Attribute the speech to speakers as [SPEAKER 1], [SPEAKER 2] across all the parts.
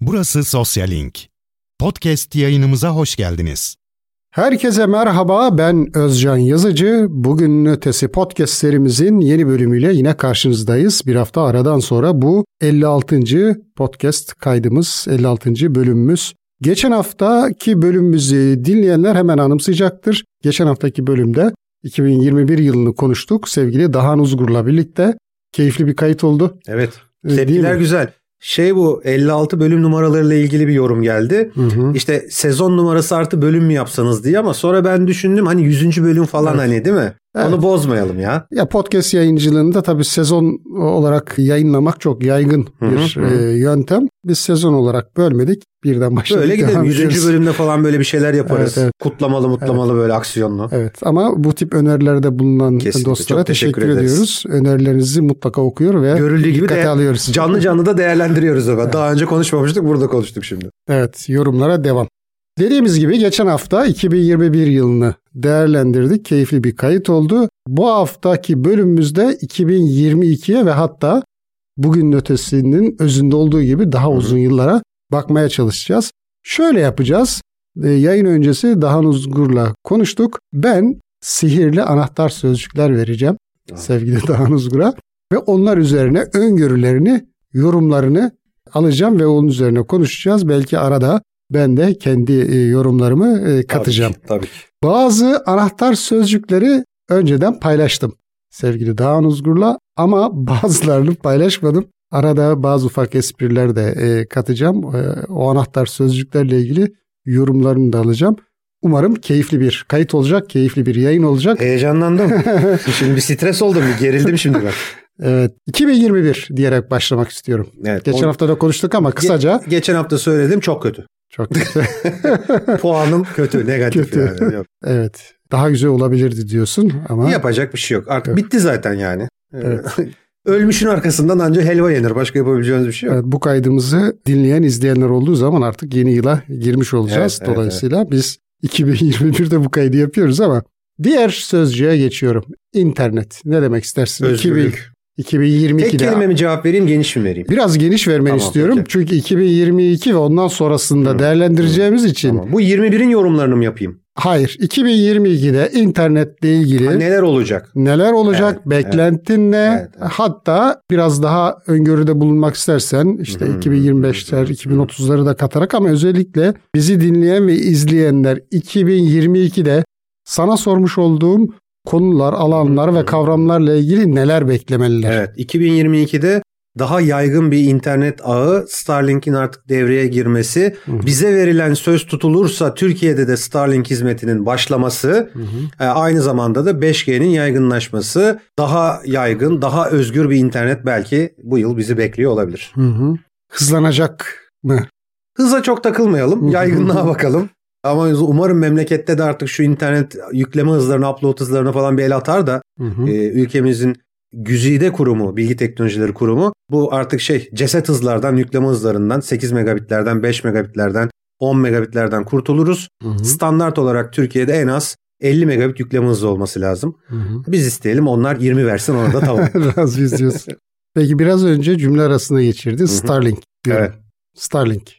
[SPEAKER 1] Burası Sosyal Link. Podcast yayınımıza hoş geldiniz.
[SPEAKER 2] Herkese merhaba ben Özcan Yazıcı. Bugün Ötesi podcast serimizin yeni bölümüyle yine karşınızdayız. Bir hafta aradan sonra bu 56. podcast kaydımız, 56. bölümümüz. Geçen haftaki bölümümüzü dinleyenler hemen anımsayacaktır. Geçen haftaki bölümde 2021 yılını konuştuk sevgili Dahan Uzgur'la birlikte. Keyifli bir kayıt oldu.
[SPEAKER 3] Evet.
[SPEAKER 2] Ee,
[SPEAKER 3] Tepkiler güzel. Şey bu 56 bölüm numaralarıyla ilgili bir yorum geldi.
[SPEAKER 2] Hı hı.
[SPEAKER 3] İşte sezon numarası artı bölüm mü yapsanız diye ama sonra ben düşündüm hani 100. bölüm falan
[SPEAKER 2] Evet.
[SPEAKER 3] hani değil mi?
[SPEAKER 2] Evet.
[SPEAKER 3] Onu bozmayalım ya.
[SPEAKER 2] Ya podcast yayıncılığında tabii sezon olarak yayınlamak çok yaygın
[SPEAKER 3] hı,
[SPEAKER 2] bir
[SPEAKER 3] hı.
[SPEAKER 2] e, yöntem. Biz sezon olarak bölmedik. Birden başladık.
[SPEAKER 3] Böyle gidelim.
[SPEAKER 2] devam
[SPEAKER 3] 100.
[SPEAKER 2] ediyoruz.
[SPEAKER 3] bölümde falan böyle bir şeyler yaparız.
[SPEAKER 2] Evet, evet.
[SPEAKER 3] Kutlamalı mutlamalı böyle aksiyonlu.
[SPEAKER 2] Evet ama bu tip önerilerde bulunan
[SPEAKER 3] Kesinlikle,
[SPEAKER 2] dostlara
[SPEAKER 3] çok teşekkür
[SPEAKER 2] teşekkür,
[SPEAKER 3] ederiz.
[SPEAKER 2] ediyoruz. Önerilerinizi mutlaka okuyor ve
[SPEAKER 3] Görüldüğü gibi
[SPEAKER 2] dikkate
[SPEAKER 3] de
[SPEAKER 2] alıyoruz.
[SPEAKER 3] canlı canlı da değerlendiriyoruz. Evet. Daha önce konuşmamıştık burada konuştuk şimdi.
[SPEAKER 2] Evet yorumlara devam. Dediğimiz gibi geçen hafta 2021 yılını değerlendirdik. Keyifli bir kayıt oldu. Bu haftaki bölümümüzde 2022'ye ve hatta bugünün ötesinin özünde olduğu gibi daha uzun yıllara bakmaya çalışacağız. Şöyle yapacağız. E, yayın öncesi Dahan Uzgur'la konuştuk. Ben sihirli anahtar sözcükler vereceğim sevgili Dahan Uzgur'a ve onlar üzerine öngörülerini, yorumlarını alacağım ve onun üzerine konuşacağız. Belki arada ben de kendi e, yorumlarımı e, katacağım.
[SPEAKER 3] Tabii ki. Tabii ki.
[SPEAKER 2] Bazı anahtar sözcükleri önceden paylaştım sevgili Dağın Uzgur'la ama bazılarını paylaşmadım. Arada bazı ufak espriler de e, katacağım. E, o anahtar sözcüklerle ilgili yorumlarını da alacağım. Umarım keyifli bir kayıt olacak, keyifli bir yayın olacak.
[SPEAKER 3] Heyecanlandım. şimdi bir stres oldum. Bir gerildim şimdi ben.
[SPEAKER 2] Evet, 2021 diyerek başlamak istiyorum.
[SPEAKER 3] Evet,
[SPEAKER 2] Geçen
[SPEAKER 3] o-
[SPEAKER 2] hafta da konuştuk ama kısaca
[SPEAKER 3] Ge- geçen hafta söyledim çok kötü.
[SPEAKER 2] Çok güzel.
[SPEAKER 3] Puanım kötü, negatif
[SPEAKER 2] Kötü.
[SPEAKER 3] yani. Yok.
[SPEAKER 2] evet, daha güzel olabilirdi diyorsun ama
[SPEAKER 3] Yapacak bir şey yok. Artık
[SPEAKER 2] Yok.
[SPEAKER 3] bitti zaten yani.
[SPEAKER 2] Evet.
[SPEAKER 3] Ölmüşün arkasından ancak helva yenir. Başka yapabileceğiniz bir şey yok.
[SPEAKER 2] Evet, bu kaydımızı dinleyen izleyenler olduğu zaman artık yeni yıla girmiş olacağız.
[SPEAKER 3] Evet, evet,
[SPEAKER 2] Dolayısıyla biz 2021'de bu kaydı yapıyoruz ama diğer sözcüğe geçiyorum. İnternet. Ne demek istersin?
[SPEAKER 3] Özgürlük.
[SPEAKER 2] 2022'de.
[SPEAKER 3] Tek kelime mi cevap vereyim geniş mi vereyim?
[SPEAKER 2] Biraz geniş vermeni
[SPEAKER 3] Tamam,
[SPEAKER 2] istiyorum.
[SPEAKER 3] peki.
[SPEAKER 2] Çünkü 2022 ve ondan sonrasında
[SPEAKER 3] Hı.
[SPEAKER 2] değerlendireceğimiz için.
[SPEAKER 3] Tamam. Bu 21'in yorumlarını mı yapayım?
[SPEAKER 2] Hayır. 2022'de internetle ilgili
[SPEAKER 3] Ha, neler olacak?
[SPEAKER 2] Neler olacak?
[SPEAKER 3] Evet,
[SPEAKER 2] Beklentin ne?
[SPEAKER 3] Evet, evet.
[SPEAKER 2] Hatta biraz daha öngörüde bulunmak istersen işte
[SPEAKER 3] Hı hı.
[SPEAKER 2] 2025'ler, 2030'ları da katarak ama özellikle bizi dinleyen ve izleyenler 2022'de sana sormuş olduğum konular, alanlar ve kavramlarla ilgili neler beklemeliler?
[SPEAKER 3] Evet. 2022'de daha yaygın bir internet ağı Starlink'in artık devreye girmesi, bize verilen söz tutulursa Türkiye'de de Starlink hizmetinin başlaması,
[SPEAKER 2] Hı hı.
[SPEAKER 3] e, aynı zamanda da 5G'nin yaygınlaşması, daha yaygın, daha özgür bir internet belki bu yıl bizi bekliyor olabilir.
[SPEAKER 2] Hı hı. Hızlanacak mı?
[SPEAKER 3] Hıza çok takılmayalım, yaygınlığa bakalım. Ama umarım memlekette de artık şu internet yükleme hızlarını, upload hızlarını falan bir el atar da
[SPEAKER 2] Hı hı.
[SPEAKER 3] e, ülkemizin Güzide Kurumu, Bilgi Teknolojileri Kurumu bu artık şey ceset hızlardan, yükleme hızlarından 8 megabitlerden, 5 megabitlerden, 10 megabitlerden kurtuluruz.
[SPEAKER 2] Hı hı.
[SPEAKER 3] Standart olarak Türkiye'de en az 50 megabit yükleme hızı olması lazım.
[SPEAKER 2] Hı hı.
[SPEAKER 3] Biz isteyelim onlar 20 versin ona da tamam.
[SPEAKER 2] Razıyız diyorsun. Peki biraz önce cümle arasında geçirdi. Starlink diyorum.
[SPEAKER 3] evet.
[SPEAKER 2] Starlink.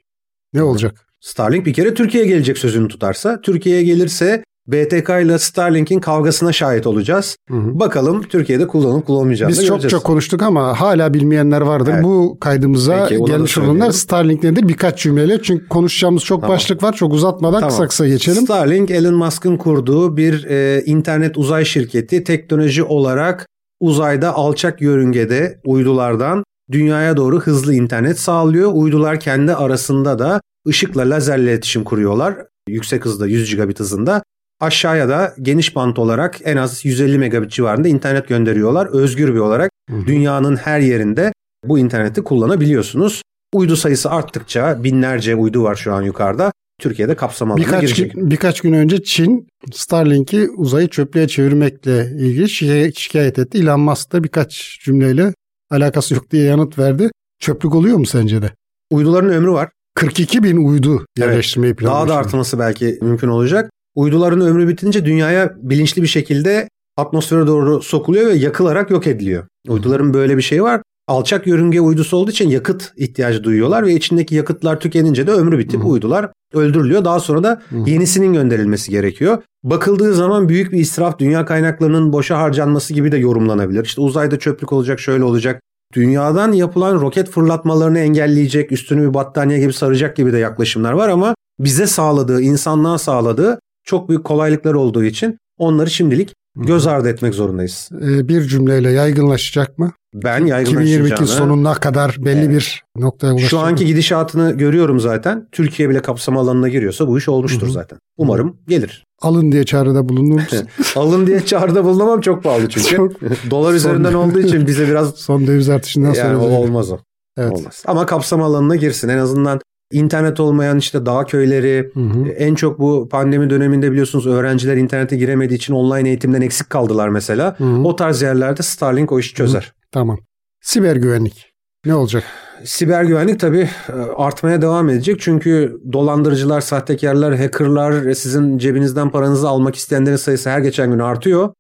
[SPEAKER 2] Ne olacak?
[SPEAKER 3] Starlink bir kere Türkiye'ye gelecek sözünü tutarsa, Türkiye'ye gelirse BTK ile Starlink'in kavgasına şahit olacağız.
[SPEAKER 2] Hı hı.
[SPEAKER 3] Bakalım Türkiye'de kullanıp kullanmayacağını
[SPEAKER 2] Biz
[SPEAKER 3] göreceğiz.
[SPEAKER 2] çokça konuştuk ama hala bilmeyenler vardır.
[SPEAKER 3] Evet.
[SPEAKER 2] Bu kaydımıza
[SPEAKER 3] Peki,
[SPEAKER 2] gelmiş olanlar Starlink nedir? Birkaç cümleyle çünkü konuşacağımız çok
[SPEAKER 3] Tamam.
[SPEAKER 2] başlık var. Çok uzatmadan
[SPEAKER 3] Tamam.
[SPEAKER 2] kısa kısa geçelim.
[SPEAKER 3] Starlink Elon Musk'ın kurduğu bir e, internet uzay şirketi teknoloji olarak uzayda alçak yörüngede uydulardan dünyaya doğru hızlı internet sağlıyor. Uydular kendi arasında da ışıkla lazerle iletişim kuruyorlar. Yüksek hızda 100 gigabit hızında. Aşağıya da geniş bant olarak en az 150 megabit civarında internet gönderiyorlar. Özgür bir olarak dünyanın her yerinde bu interneti kullanabiliyorsunuz. Uydu sayısı arttıkça binlerce uydu var şu an yukarıda. Türkiye'de kapsam alanına
[SPEAKER 2] Birkaç
[SPEAKER 3] girecek.
[SPEAKER 2] birkaç gün önce Çin Starlink'i uzayı çöplüğe çevirmekle ilgili şi- şikayet etti. Elon Musk da birkaç cümleyle alakası yok diye yanıt verdi. Çöplük oluyor mu sence de?
[SPEAKER 3] Uyduların ömrü var.
[SPEAKER 2] 42 bin uydu yerleştirmeyi
[SPEAKER 3] Daha
[SPEAKER 2] planlıyor.
[SPEAKER 3] da artması belki mümkün olacak. Uyduların ömrü bitince dünyaya bilinçli bir şekilde atmosfere doğru sokuluyor ve yakılarak yok ediliyor. Uyduların böyle bir şeyi var. Alçak yörünge uydusu olduğu için yakıt ihtiyacı duyuyorlar ve içindeki yakıtlar tükenince de ömrü bitip
[SPEAKER 2] Hı.
[SPEAKER 3] uydular öldürülüyor. Daha sonra da yenisinin gönderilmesi gerekiyor. Bakıldığı zaman büyük bir israf, dünya kaynaklarının boşa harcanması gibi de yorumlanabilir. İşte uzayda çöplük olacak, şöyle olacak. Dünyadan yapılan roket fırlatmalarını engelleyecek, üstünü bir battaniye gibi saracak gibi de yaklaşımlar var ama bize sağladığı, insanlığa sağladığı çok büyük kolaylıklar olduğu için onları şimdilik göz ardı etmek zorundayız.
[SPEAKER 2] Ee, bir cümleyle yaygınlaşacak mı?
[SPEAKER 3] Ben
[SPEAKER 2] 2022
[SPEAKER 3] yaygınlaşacağını,
[SPEAKER 2] sonuna kadar belli
[SPEAKER 3] Evet.
[SPEAKER 2] bir noktaya ulaşacak.
[SPEAKER 3] şu anki gidişatını görüyorum zaten. Türkiye bile kapsam alanına giriyorsa bu iş olmuştur
[SPEAKER 2] Hı hı.
[SPEAKER 3] zaten. Umarım gelir.
[SPEAKER 2] Alın diye çağrıda bulunur musun?
[SPEAKER 3] Alın diye çağrıda bulunamam çok pahalı çünkü.
[SPEAKER 2] Çok-
[SPEAKER 3] Dolar üzerinden
[SPEAKER 2] Son-
[SPEAKER 3] olduğu için bize biraz
[SPEAKER 2] Son döviz artışından sonra.
[SPEAKER 3] yani
[SPEAKER 2] özellikle.
[SPEAKER 3] olmaz o.
[SPEAKER 2] Evet.
[SPEAKER 3] Olmaz. Ama kapsam alanına girsin. En azından internet olmayan işte dağ köyleri
[SPEAKER 2] Hı hı.
[SPEAKER 3] en çok bu pandemi döneminde biliyorsunuz öğrenciler internete giremediği için online eğitimden eksik kaldılar mesela.
[SPEAKER 2] Hı hı.
[SPEAKER 3] O tarz yerlerde Starlink o işi çözer.
[SPEAKER 2] Tamam. Siber güvenlik. Ne olacak?
[SPEAKER 3] Siber güvenlik tabii e, artmaya devam edecek. Çünkü dolandırıcılar, sahtekarlar, hackerlar, sizin cebinizden paranızı almak isteyenlerin sayısı her geçen gün artıyor.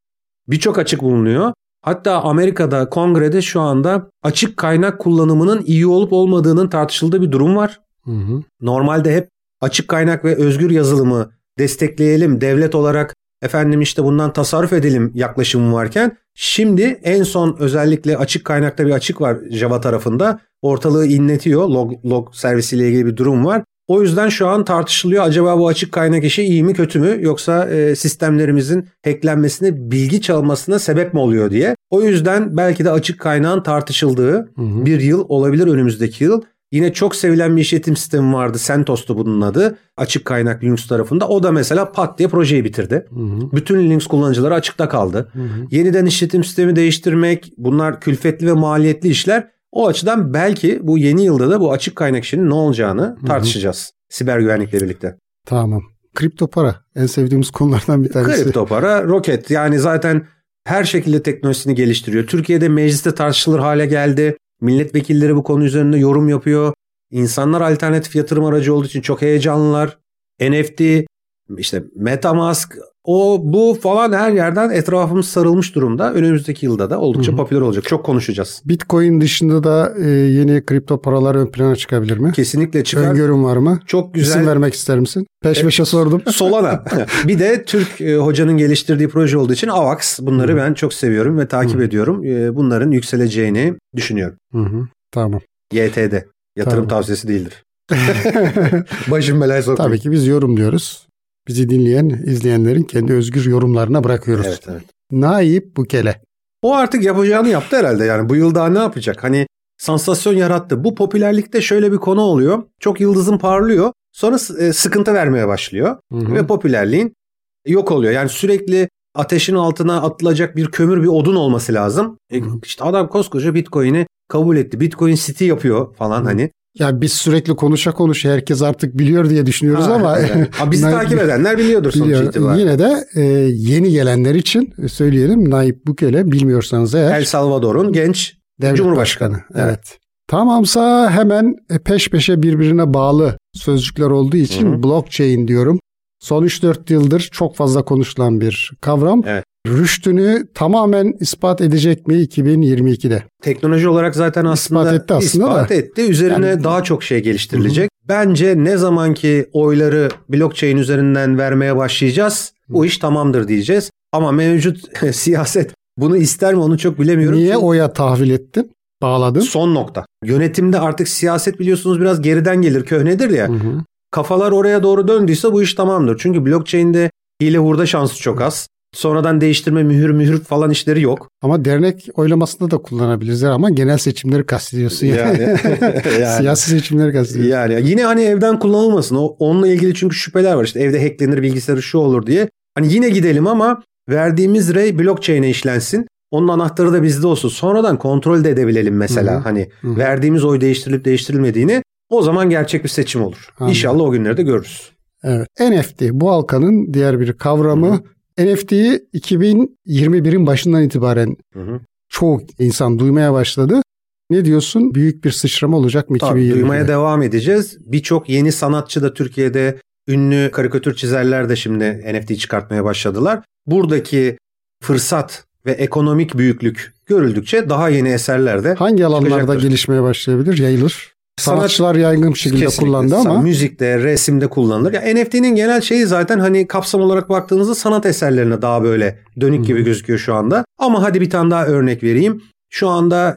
[SPEAKER 3] Birçok açık bulunuyor. Hatta Amerika'da kongrede şu anda açık kaynak kullanımının iyi olup olmadığının tartışıldığı bir durum var.
[SPEAKER 2] Hı hı.
[SPEAKER 3] Normalde hep açık kaynak ve özgür yazılımı destekleyelim, devlet olarak efendim işte bundan tasarruf edelim yaklaşımı varken şimdi en son özellikle açık kaynakta bir açık var Java tarafında. Ortalığı inletiyor. Log, log servisiyle ilgili bir durum var. O yüzden şu an tartışılıyor acaba bu açık kaynak işi iyi mi kötü mü yoksa e, sistemlerimizin hacklenmesine bilgi çalmasına sebep mi oluyor diye. O yüzden belki de açık kaynağın tartışıldığı
[SPEAKER 2] Hı hı.
[SPEAKER 3] bir yıl olabilir önümüzdeki yıl. Yine çok sevilen bir işletim sistemi vardı. CentOS'tu bunun adı. Açık kaynak Linux tarafında. O da mesela pat diye projeyi bitirdi.
[SPEAKER 2] Hı hı.
[SPEAKER 3] Bütün Linux kullanıcıları açıkta kaldı.
[SPEAKER 2] Hı hı.
[SPEAKER 3] Yeniden işletim sistemi değiştirmek bunlar külfetli ve maliyetli işler. O açıdan belki bu yeni yılda da bu açık kaynak işinin ne olacağını tartışacağız. Siber güvenlikle birlikte.
[SPEAKER 2] Tamam. Kripto para. En sevdiğimiz konulardan bir tanesi.
[SPEAKER 3] Kripto para, roket yani zaten her şekilde teknolojisini geliştiriyor. Türkiye'de mecliste tartışılır hale geldi. Milletvekilleri bu konu üzerinde yorum yapıyor. İnsanlar alternatif yatırım aracı olduğu için çok heyecanlılar. NFT, işte Metamask, o bu falan her yerden etrafımız sarılmış durumda. Önümüzdeki yılda da oldukça
[SPEAKER 2] Hı hı.
[SPEAKER 3] popüler olacak. Çok konuşacağız.
[SPEAKER 2] Bitcoin dışında da e, yeni kripto paralar ön plana çıkabilir mi?
[SPEAKER 3] Kesinlikle çıkar.
[SPEAKER 2] Öngörüm var mı?
[SPEAKER 3] Çok
[SPEAKER 2] İsim
[SPEAKER 3] güzel.
[SPEAKER 2] vermek ister misin? Peş peşe sordum.
[SPEAKER 3] Solana. bir de Türk e, hocanın geliştirdiği proje olduğu için AVAX. Bunları
[SPEAKER 2] Hı.
[SPEAKER 3] ben çok seviyorum ve takip
[SPEAKER 2] Hı.
[SPEAKER 3] ediyorum. E, bunların yükseleceğini düşünüyorum.
[SPEAKER 2] Hı hı. Tamam.
[SPEAKER 3] YTD. Yatırım
[SPEAKER 2] Tamam.
[SPEAKER 3] tavsiyesi değildir. Başım belaya sokmayın.
[SPEAKER 2] Tabii ki biz yorumluyoruz. Bizi dinleyen, izleyenlerin kendi özgür yorumlarına bırakıyoruz.
[SPEAKER 3] Evet, evet.
[SPEAKER 2] Naip Bukele.
[SPEAKER 3] O artık yapacağını yaptı herhalde yani. Bu yıl daha ne yapacak? Hani sansasyon yarattı. Bu popülerlikte şöyle bir konu oluyor. Çok yıldızın parlıyor. Sonra e, sıkıntı vermeye başlıyor.
[SPEAKER 2] Hı hı.
[SPEAKER 3] Ve popülerliğin yok oluyor. Yani sürekli ateşin altına atılacak bir kömür bir odun olması lazım. E, işte adam koskoca Bitcoin'i kabul etti. Bitcoin City yapıyor falan
[SPEAKER 2] Hı.
[SPEAKER 3] hani.
[SPEAKER 2] Ya biz sürekli konuşa konuşa herkes artık biliyor diye düşünüyoruz
[SPEAKER 3] Ha,
[SPEAKER 2] ama
[SPEAKER 3] yani. Ha, bizi takip edenler biliyordur sonuç
[SPEAKER 2] biliyor.
[SPEAKER 3] itibariyle.
[SPEAKER 2] Yine de e, yeni gelenler için söyleyelim Naip Bukele bilmiyorsanız eğer
[SPEAKER 3] El Salvador'un genç
[SPEAKER 2] devlet
[SPEAKER 3] Cumhurbaşkanı.
[SPEAKER 2] başkanı. Evet. Tamamsa hemen e, peş peşe birbirine bağlı sözcükler olduğu için
[SPEAKER 3] Hı hı.
[SPEAKER 2] blockchain diyorum. Son 3-4 yıldır çok fazla konuşulan bir kavram.
[SPEAKER 3] Evet.
[SPEAKER 2] Rüştünü tamamen ispat edecek mi 2022'de?
[SPEAKER 3] teknoloji olarak zaten aslında
[SPEAKER 2] İspat etti aslında
[SPEAKER 3] ispat
[SPEAKER 2] da.
[SPEAKER 3] etti. Üzerine
[SPEAKER 2] Yani-
[SPEAKER 3] daha çok şey geliştirilecek. Bence ne zamanki oyları blockchain üzerinden vermeye başlayacağız bu iş tamamdır diyeceğiz. Ama mevcut siyaset bunu ister mi onu çok bilemiyorum.
[SPEAKER 2] Niye
[SPEAKER 3] Çünkü
[SPEAKER 2] oya tahvil ettin? Bağladın.
[SPEAKER 3] Son nokta. Yönetimde artık siyaset biliyorsunuz biraz geriden gelir köhnedir ya.
[SPEAKER 2] Hı hı.
[SPEAKER 3] Kafalar oraya doğru döndüyse bu iş tamamdır. Çünkü blockchain'de hile hurda şansı çok az. Sonradan değiştirme mühür mühür falan işleri yok.
[SPEAKER 2] Ama dernek oylamasında da kullanabiliriz ama genel seçimleri kastediyorsun. Yani.
[SPEAKER 3] yani.
[SPEAKER 2] Siyasi seçimleri kastediyorsun.
[SPEAKER 3] Yani yine hani evden kullanılmasın. O onunla ilgili çünkü şüpheler var. İşte evde hacklenir bilgisayarı şu olur diye. Hani yine gidelim ama verdiğimiz rey blockchain'e işlensin. Onun anahtarı da bizde olsun. Sonradan kontrol de edebilelim mesela.
[SPEAKER 2] Hı hı.
[SPEAKER 3] Hani
[SPEAKER 2] Hı hı.
[SPEAKER 3] verdiğimiz oy değiştirilip değiştirilmediğini o zaman gerçek bir seçim olur.
[SPEAKER 2] Anladım.
[SPEAKER 3] İnşallah o günleri de görürüz.
[SPEAKER 2] Evet. NFT bu halkanın diğer bir kavramı. NFT'yi 2021'in başından itibaren
[SPEAKER 3] Hı hı.
[SPEAKER 2] çoğu insan duymaya başladı. Ne diyorsun? Büyük bir sıçrama olacak mı
[SPEAKER 3] Tabii
[SPEAKER 2] 2020'de?
[SPEAKER 3] duymaya devam edeceğiz. Birçok yeni sanatçı da Türkiye'de ünlü karikatür çizerler de şimdi NFT çıkartmaya başladılar. Buradaki fırsat ve ekonomik büyüklük görüldükçe daha yeni eserler de
[SPEAKER 2] Hangi alanlarda gelişmeye başlayabilir, yayılır?
[SPEAKER 3] Sanat-
[SPEAKER 2] Sanatçılar yaygın bir şekilde
[SPEAKER 3] Kesinlikle.
[SPEAKER 2] kullandı ama
[SPEAKER 3] Müzikte, resimde kullanılır. Ya NFT'nin genel şeyi zaten hani kapsam olarak baktığınızda sanat eserlerine daha böyle dönük gibi gözüküyor şu anda. Ama hadi bir tane daha örnek vereyim. Şu anda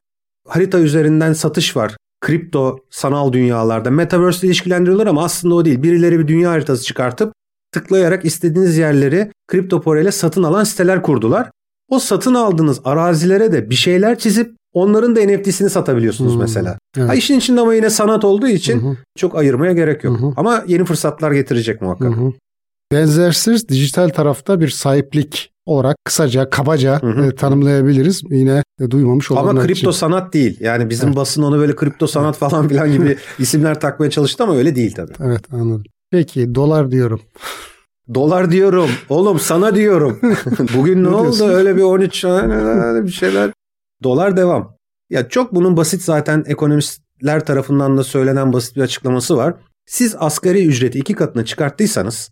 [SPEAKER 3] harita üzerinden satış var. Kripto sanal dünyalarda Metaverse ile ilişkilendiriyorlar ama aslında o değil. Birileri bir dünya haritası çıkartıp tıklayarak istediğiniz yerleri kripto parayla satın alan siteler kurdular. O satın aldığınız arazilere de bir şeyler çizip onların da NFT'sini satabiliyorsunuz
[SPEAKER 2] Hmm.
[SPEAKER 3] mesela.
[SPEAKER 2] Evet.
[SPEAKER 3] Ha işin içinde ama yine sanat olduğu için
[SPEAKER 2] Hı hı.
[SPEAKER 3] çok ayırmaya gerek yok.
[SPEAKER 2] Hı hı.
[SPEAKER 3] Ama yeni fırsatlar getirecek muhakkak.
[SPEAKER 2] Hı hı. Benzersiz dijital tarafta bir sahiplik olarak kısaca, kabaca
[SPEAKER 3] Hı hı.
[SPEAKER 2] e, tanımlayabiliriz. Yine e, duymamış olanlar
[SPEAKER 3] Ama kripto
[SPEAKER 2] için.
[SPEAKER 3] sanat değil. Yani bizim
[SPEAKER 2] Evet.
[SPEAKER 3] basın onu böyle kripto sanat falan filan gibi isimler takmaya çalıştı ama öyle değil tabii.
[SPEAKER 2] Evet anladım. Peki dolar diyorum.
[SPEAKER 3] Dolar diyorum. Oğlum sana diyorum. Bugün ne,
[SPEAKER 2] Ne
[SPEAKER 3] oldu? Öyle bir 13 öyle bir şeyler. Dolar devam. Ya çok bunun basit zaten ekonomistler tarafından da söylenen basit bir açıklaması var. Siz asgari ücreti iki katına çıkarttıysanız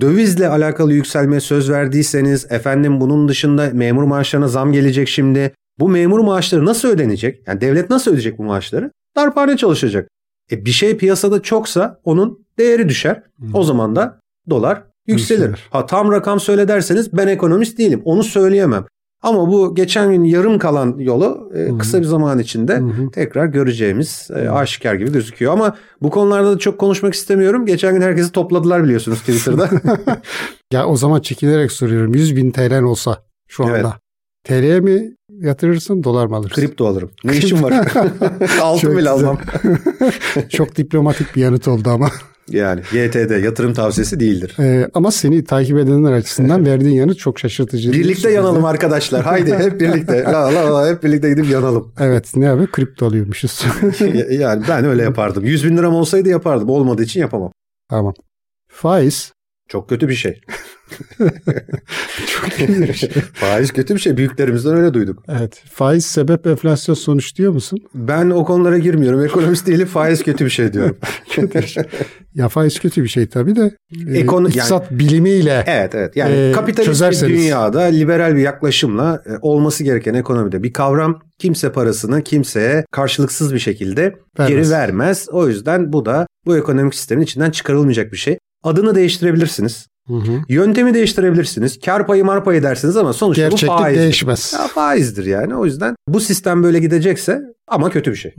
[SPEAKER 3] dövizle alakalı yükselmeye söz verdiyseniz efendim bunun dışında memur maaşlarına zam gelecek şimdi. Bu memur maaşları nasıl ödenecek? Yani devlet nasıl ödeyecek bu maaşları? Darphane çalışacak. E bir şey piyasada çoksa onun değeri düşer. O zaman da dolar yükselir.
[SPEAKER 2] Yükselir.
[SPEAKER 3] Ha tam rakam söyle derseniz ben ekonomist değilim. Onu söyleyemem. Ama bu geçen gün yarım kalan yolu e, kısa bir zaman içinde
[SPEAKER 2] Hı hı.
[SPEAKER 3] tekrar göreceğimiz e, aşikar gibi gözüküyor. Ama bu konularda da çok konuşmak istemiyorum. Geçen gün herkesi topladılar biliyorsunuz Twitter'da.
[SPEAKER 2] Ya o zaman çekinerek soruyorum. 100 bin TL'n olsa şu anda.
[SPEAKER 3] Evet.
[SPEAKER 2] TL'ye mi yatırırsın dolar mı alırsın?
[SPEAKER 3] Kripto alırım. Ne işim var? Altın bile almam.
[SPEAKER 2] Çok diplomatik bir yanıt oldu ama.
[SPEAKER 3] Yani YTD yatırım tavsiyesi değildir.
[SPEAKER 2] Ee, ama seni takip edenler açısından verdiğin yanıt çok şaşırtıcı.
[SPEAKER 3] Birlikte yanalım arkadaşlar. Haydi hep birlikte. La la la hep birlikte gidip yanalım.
[SPEAKER 2] Evet ne yapıyor? Kripto alıyormuşuz.
[SPEAKER 3] yani ben öyle yapardım. 100 bin liram olsaydı yapardım. Olmadığı için yapamam.
[SPEAKER 2] tamam. Faiz.
[SPEAKER 3] Çok kötü bir şey.
[SPEAKER 2] Çok iyi bir şey.
[SPEAKER 3] Faiz kötü bir şey. Büyüklerimizden öyle duyduk.
[SPEAKER 2] Evet. Faiz sebep enflasyon sonuç diyor musun?
[SPEAKER 3] Ben o konulara girmiyorum. Ekonomist değilim. Faiz kötü bir şey diyorum.
[SPEAKER 2] Kötü bir şey. Ya faiz kötü bir şey tabii de. E,
[SPEAKER 3] Ekonu-
[SPEAKER 2] iktisat bilimiyle
[SPEAKER 3] Evet evet. Yani
[SPEAKER 2] Ee,
[SPEAKER 3] kapitalist
[SPEAKER 2] çözerseniz.
[SPEAKER 3] bir dünyada liberal bir yaklaşımla e, olması gereken ekonomide bir kavram kimse parasını kimseye karşılıksız bir şekilde
[SPEAKER 2] Vermez.
[SPEAKER 3] geri vermez. O yüzden bu da bu ekonomik sistemin içinden çıkarılmayacak bir şey. Adını değiştirebilirsiniz.
[SPEAKER 2] Hı hı.
[SPEAKER 3] Yöntemi değiştirebilirsiniz. Kar payı mar payı dersiniz ama sonuçta bu
[SPEAKER 2] gerçeklik
[SPEAKER 3] faizdir.
[SPEAKER 2] değişmez.
[SPEAKER 3] Ya faizdir yani. O yüzden bu sistem böyle gidecekse ama kötü bir şey.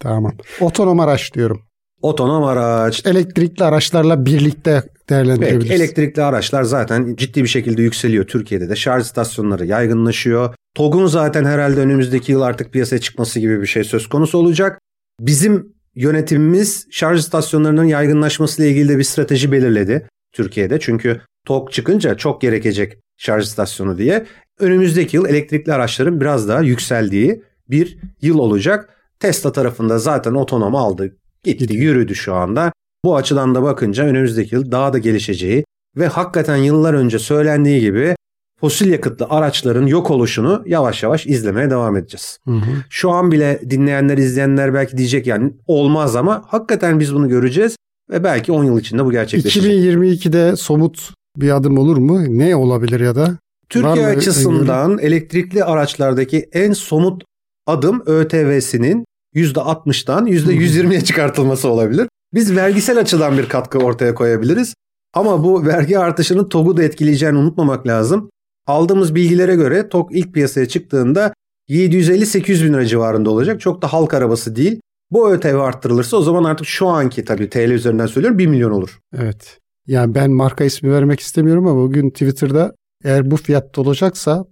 [SPEAKER 2] Tamam. Otonom araç diyorum.
[SPEAKER 3] Otonom araç,
[SPEAKER 2] Elektrikli araçlarla birlikte değerlendirebiliriz.
[SPEAKER 3] Peki, elektrikli araçlar zaten ciddi bir şekilde yükseliyor Türkiye'de de. Şarj istasyonları yaygınlaşıyor. TOG'un zaten herhalde önümüzdeki yıl artık piyasaya çıkması gibi bir şey söz konusu olacak. Bizim yönetimimiz şarj istasyonlarının yaygınlaşmasıyla ilgili de bir strateji belirledi Türkiye'de. Çünkü TOG çıkınca çok gerekecek şarj istasyonu diye. Önümüzdeki yıl elektrikli araçların biraz daha yükseldiği bir yıl olacak. Tesla tarafında zaten otonom aldı, gitti, yürüdü şu anda. Bu açıdan da bakınca önümüzdeki yıl daha da gelişeceği ve hakikaten yıllar önce söylendiği gibi fosil yakıtlı araçların yok oluşunu yavaş yavaş izlemeye devam edeceğiz.
[SPEAKER 2] Hı hı.
[SPEAKER 3] Şu an bile dinleyenler, izleyenler belki diyecek yani olmaz ama hakikaten biz bunu göreceğiz ve belki 10 yıl içinde bu gerçekleşecek.
[SPEAKER 2] 2022'de somut bir adım olur mu? Ne olabilir ya da?
[SPEAKER 3] Türkiye açısından elektrikli araçlardaki en somut adım ÖTV'sinin %60'dan %120'ye çıkartılması olabilir. Biz vergisel açıdan bir katkı ortaya koyabiliriz. Ama bu vergi artışının TOG'u da etkileyeceğini unutmamak lazım. Aldığımız bilgilere göre TOG ilk piyasaya çıktığında 750-800 bin lira civarında olacak. Çok da halk arabası değil. Bu ÖTV arttırılırsa o zaman artık şu anki tabii TL üzerinden söylüyorum 1 milyon olur.
[SPEAKER 2] Evet. Yani ben marka ismi vermek istemiyorum ama bugün Twitter'da eğer bu fiyatta olacaksa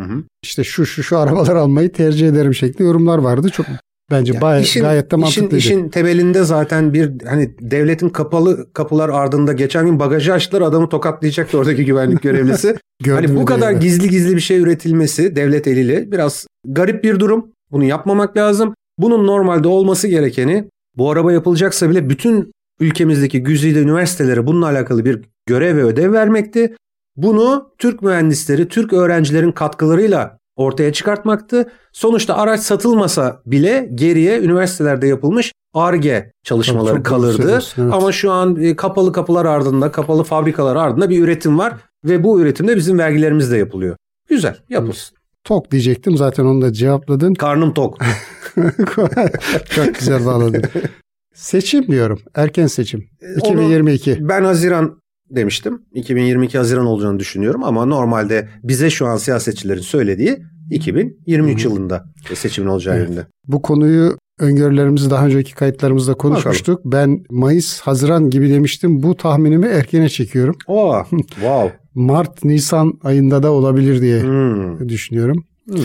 [SPEAKER 3] hı.
[SPEAKER 2] işte şu şu şu arabalar almayı tercih ederim şeklinde yorumlar vardı. Çok Bence
[SPEAKER 3] Ya
[SPEAKER 2] bay-
[SPEAKER 3] işin-
[SPEAKER 2] gayet de
[SPEAKER 3] işin,
[SPEAKER 2] mantıklıydı.
[SPEAKER 3] işin temelinde zaten bir hani devletin kapalı kapılar ardında geçen gün bagajı açtılar adamı tokatlayacaktı oradaki güvenlik görevlisi. Hani bu kadar
[SPEAKER 2] da.
[SPEAKER 3] gizli gizli bir şey üretilmesi devlet eliyle biraz garip bir durum. Bunu yapmamak lazım. Bunun normalde olması gerekeni bu araba yapılacaksa bile bütün ülkemizdeki güzide üniversitelere bununla alakalı bir görev ve ödev vermekti. Bunu Türk mühendisleri, Türk öğrencilerin katkılarıyla ortaya çıkartmaktı. Sonuçta araç satılmasa bile geriye üniversitelerde yapılmış ARGE çalışmaları
[SPEAKER 2] doğru
[SPEAKER 3] kalırdı.
[SPEAKER 2] evet.
[SPEAKER 3] Ama şu an e, kapalı kapılar ardında, kapalı fabrikalar ardında bir üretim var ve bu üretimde bizim vergilerimiz de yapılıyor. Güzel, yapılsın.
[SPEAKER 2] Tok diyecektim zaten onu da cevapladın.
[SPEAKER 3] Karnım tok.
[SPEAKER 2] Çok güzel bağladın. Seçim diyorum. Erken seçim.
[SPEAKER 3] Onu
[SPEAKER 2] 2022.
[SPEAKER 3] ben Haziran demiştim. 2022 Haziran olacağını düşünüyorum ama normalde bize şu an siyasetçilerin söylediği 2023 yılında seçimin olacağı
[SPEAKER 2] Evet.
[SPEAKER 3] yönünde.
[SPEAKER 2] Bu konuyu öngörülerimizi daha önceki kayıtlarımızda konuşmuştuk. Ben Mayıs, Haziran gibi demiştim. Bu tahminimi erkene çekiyorum.
[SPEAKER 3] Oo, wow.
[SPEAKER 2] Mart, Nisan ayında da olabilir diye
[SPEAKER 3] Hmm,
[SPEAKER 2] düşünüyorum.
[SPEAKER 3] hmm.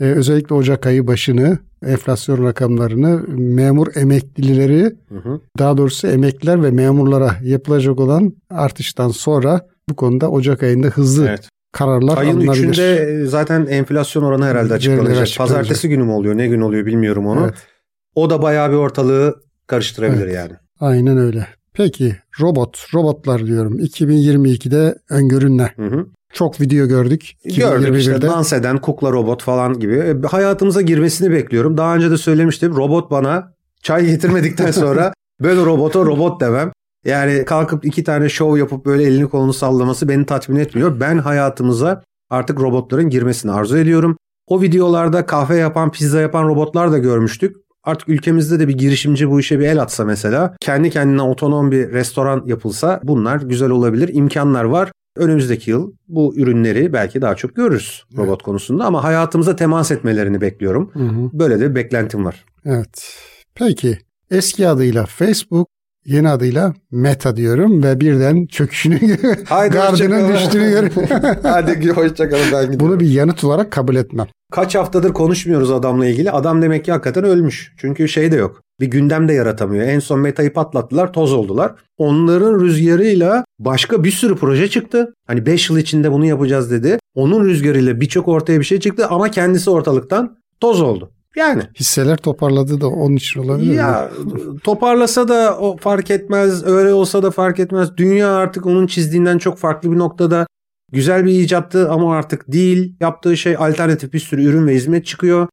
[SPEAKER 2] Ee, özellikle Ocak ayı başını, enflasyon rakamlarını, memur emeklileri,
[SPEAKER 3] Hı hı.
[SPEAKER 2] daha doğrusu emekliler ve memurlara yapılacak olan artıştan sonra bu konuda Ocak ayında hızlı
[SPEAKER 3] Evet.
[SPEAKER 2] kararlar
[SPEAKER 3] Ayın
[SPEAKER 2] alınabilir.
[SPEAKER 3] 3'ünde zaten enflasyon oranı herhalde açıklanacak.
[SPEAKER 2] açıklanacak.
[SPEAKER 3] Pazartesi günü mü oluyor ne gün oluyor bilmiyorum onu.
[SPEAKER 2] Evet.
[SPEAKER 3] O da bayağı bir ortalığı karıştırabilir
[SPEAKER 2] Evet.
[SPEAKER 3] yani.
[SPEAKER 2] Aynen öyle. Peki robot, robotlar diyorum. 2022'de öngörün ne?
[SPEAKER 3] Hı hı.
[SPEAKER 2] Çok video gördük.
[SPEAKER 3] Gördük işte
[SPEAKER 2] 2021'de.
[SPEAKER 3] dans eden kukla robot falan gibi. E, Hayatımıza girmesini bekliyorum. Daha önce de söylemiştim. Robot bana çay getirmedikten sonra böyle robota robot demem. Yani kalkıp iki tane şov yapıp böyle elini kolunu sallaması beni tatmin etmiyor. Ben hayatımıza artık robotların girmesini arzu ediyorum. O videolarda kahve yapan, pizza yapan robotlar da görmüştük. Artık ülkemizde de bir girişimci bu işe bir el atsa mesela, kendi kendine otonom bir restoran yapılsa bunlar güzel olabilir. İmkanlar var. Önümüzdeki yıl bu ürünleri belki daha çok görürüz robot konusunda ama hayatımıza temas etmelerini bekliyorum.
[SPEAKER 2] Hı hı.
[SPEAKER 3] Böyle de bir beklentim var.
[SPEAKER 2] Evet. Peki eski adıyla Facebook, yeni adıyla Meta diyorum ve birden çöküşünü, gardının düştüğünü görüyorum.
[SPEAKER 3] Hadi hoşçakalın ben gidiyorum.
[SPEAKER 2] Bunu bir yanıt olarak kabul etmem.
[SPEAKER 3] Kaç haftadır konuşmuyoruz adamla ilgili. Adam demek ki hakikaten ölmüş. Çünkü şey de yok. Bir gündem de yaratamıyor. En son Meta'yı patlattılar, toz oldular. Onların rüzgarıyla başka bir sürü proje çıktı. Hani 5 yıl içinde bunu yapacağız dedi. Onun rüzgarıyla birçok ortaya bir şey çıktı ama kendisi ortalıktan toz oldu. Yani
[SPEAKER 2] Hisseler toparladı da onun için olabilir mi?
[SPEAKER 3] ya toparlasa da o fark etmez, öyle olsa da fark etmez. Dünya artık onun çizdiğinden çok farklı bir noktada. Güzel bir icattı ama artık değil. Yaptığı şey alternatif bir sürü ürün ve hizmet çıkıyor.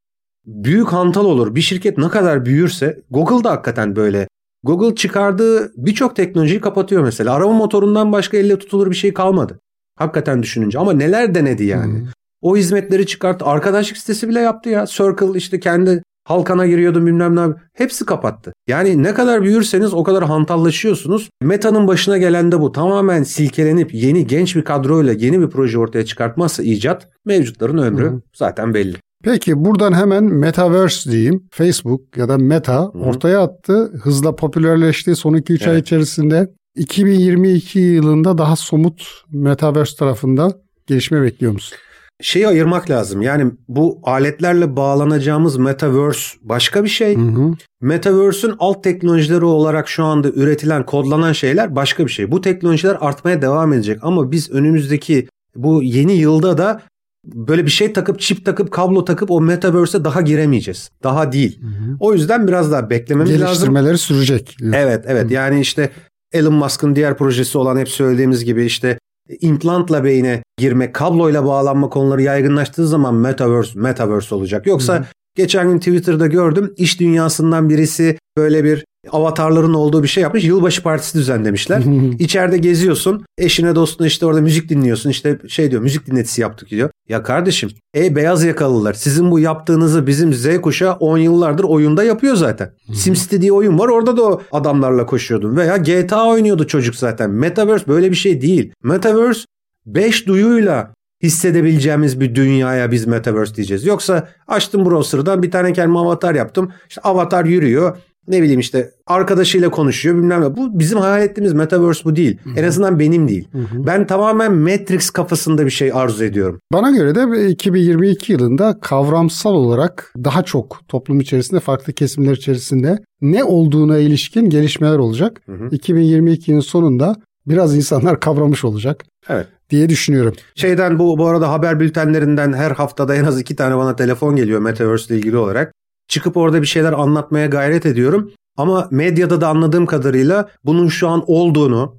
[SPEAKER 3] Büyük hantal olur. Bir şirket ne kadar büyürse Google da hakikaten böyle. Google çıkardığı birçok teknolojiyi kapatıyor mesela. Arama motorundan başka elle tutulur bir şey kalmadı. Hakikaten düşününce ama neler denedi yani.
[SPEAKER 2] Hı.
[SPEAKER 3] O hizmetleri çıkarttı. Arkadaşlık sitesi bile yaptı ya. Circle işte kendi halkana giriyordum bilmem ne. Hepsi kapattı. Yani ne kadar büyürseniz o kadar hantallaşıyorsunuz. Meta'nın başına gelen de bu. Tamamen silkelenip yeni genç bir kadroyla yeni bir proje ortaya çıkartmazsa icat mevcutların ömrü
[SPEAKER 2] Hı.
[SPEAKER 3] zaten belli.
[SPEAKER 2] Peki buradan hemen Metaverse diyeyim. Facebook ya da Meta ortaya attı. Hızla popülerleşti son 2-3 ay
[SPEAKER 3] Evet.
[SPEAKER 2] içerisinde. 2022 yılında daha somut Metaverse tarafında gelişme bekliyor musun?
[SPEAKER 3] Şeyi ayırmak lazım. Yani bu aletlerle bağlanacağımız metaverse başka bir şey.
[SPEAKER 2] Hı hı.
[SPEAKER 3] Metaverse'ün alt teknolojileri olarak şu anda üretilen, kodlanan şeyler başka bir şey. Bu teknolojiler artmaya devam edecek ama biz önümüzdeki bu yeni yılda da böyle bir şey takıp çip takıp kablo takıp o metaverse'e daha giremeyeceğiz. Daha değil. O yüzden biraz daha beklememiz lazım.
[SPEAKER 2] Geliştirmeleri sürecek.
[SPEAKER 3] Evet evet yani işte Elon Musk'ın diğer projesi olan hep söylediğimiz gibi işte implantla beyine girme, kabloyla bağlanma konuları yaygınlaştığı zaman metaverse metaverse olacak. Yoksa geçen gün Twitter'da gördüm iş dünyasından birisi böyle bir avatarların olduğu bir şey yapmış. Yılbaşı partisi düzenlemişler. İçeride geziyorsun. Eşine dostuna işte orada müzik dinliyorsun. İşte şey diyor müzik dinletisi yaptık diyor. Ya kardeşim ey beyaz yakalılar sizin bu yaptığınızı bizim Z kuşağı 10 yıllardır oyunda yapıyor zaten. SimCity diye oyun var orada da o adamlarla koşuyordun. Veya GTA oynuyordu çocuk zaten. Metaverse böyle bir şey değil. Metaverse 5 duyuyla hissedebileceğimiz bir dünyaya biz Metaverse diyeceğiz. Yoksa açtım browser'dan bir tane kendime avatar yaptım. İşte avatar yürüyor. Ne bileyim işte arkadaşıyla konuşuyor bilmem ne. Bu bizim hayal ettiğimiz metaverse bu değil. En azından benim değil. Ben tamamen Matrix kafasında bir şey arzu ediyorum.
[SPEAKER 2] Bana göre de 2022 yılında kavramsal olarak daha çok toplum içerisinde farklı kesimler içerisinde ne olduğuna ilişkin gelişmeler olacak. 2022'nin sonunda biraz insanlar kavramış olacak
[SPEAKER 3] Evet.
[SPEAKER 2] diye düşünüyorum.
[SPEAKER 3] Şeyden bu bu arada haber bültenlerinden her haftada en az iki tane bana telefon geliyor Metaverse ile ilgili olarak. Çıkıp orada bir şeyler anlatmaya gayret ediyorum. Ama medyada da anladığım kadarıyla bunun şu an olduğunu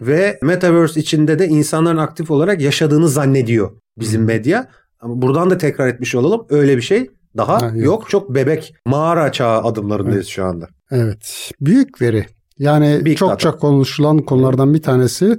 [SPEAKER 3] ve Metaverse içinde de insanların aktif olarak yaşadığını zannediyor bizim medya. Ama buradan da tekrar etmiş olalım. Öyle bir şey daha
[SPEAKER 2] Ha, yok.
[SPEAKER 3] yok. Çok bebek mağara çağı adımlarındayız şu anda.
[SPEAKER 2] Evet. Büyük veri. Yani
[SPEAKER 3] Big
[SPEAKER 2] çokça
[SPEAKER 3] data.
[SPEAKER 2] konuşulan konulardan bir tanesi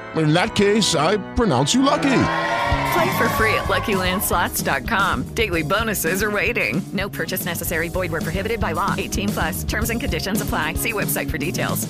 [SPEAKER 4] In that case, I pronounce you lucky.
[SPEAKER 5] Play for free at LuckyLandSlots.com. Daily bonuses are waiting. No purchase necessary. Void where prohibited by law. 18 plus. Terms and conditions apply. See website for details.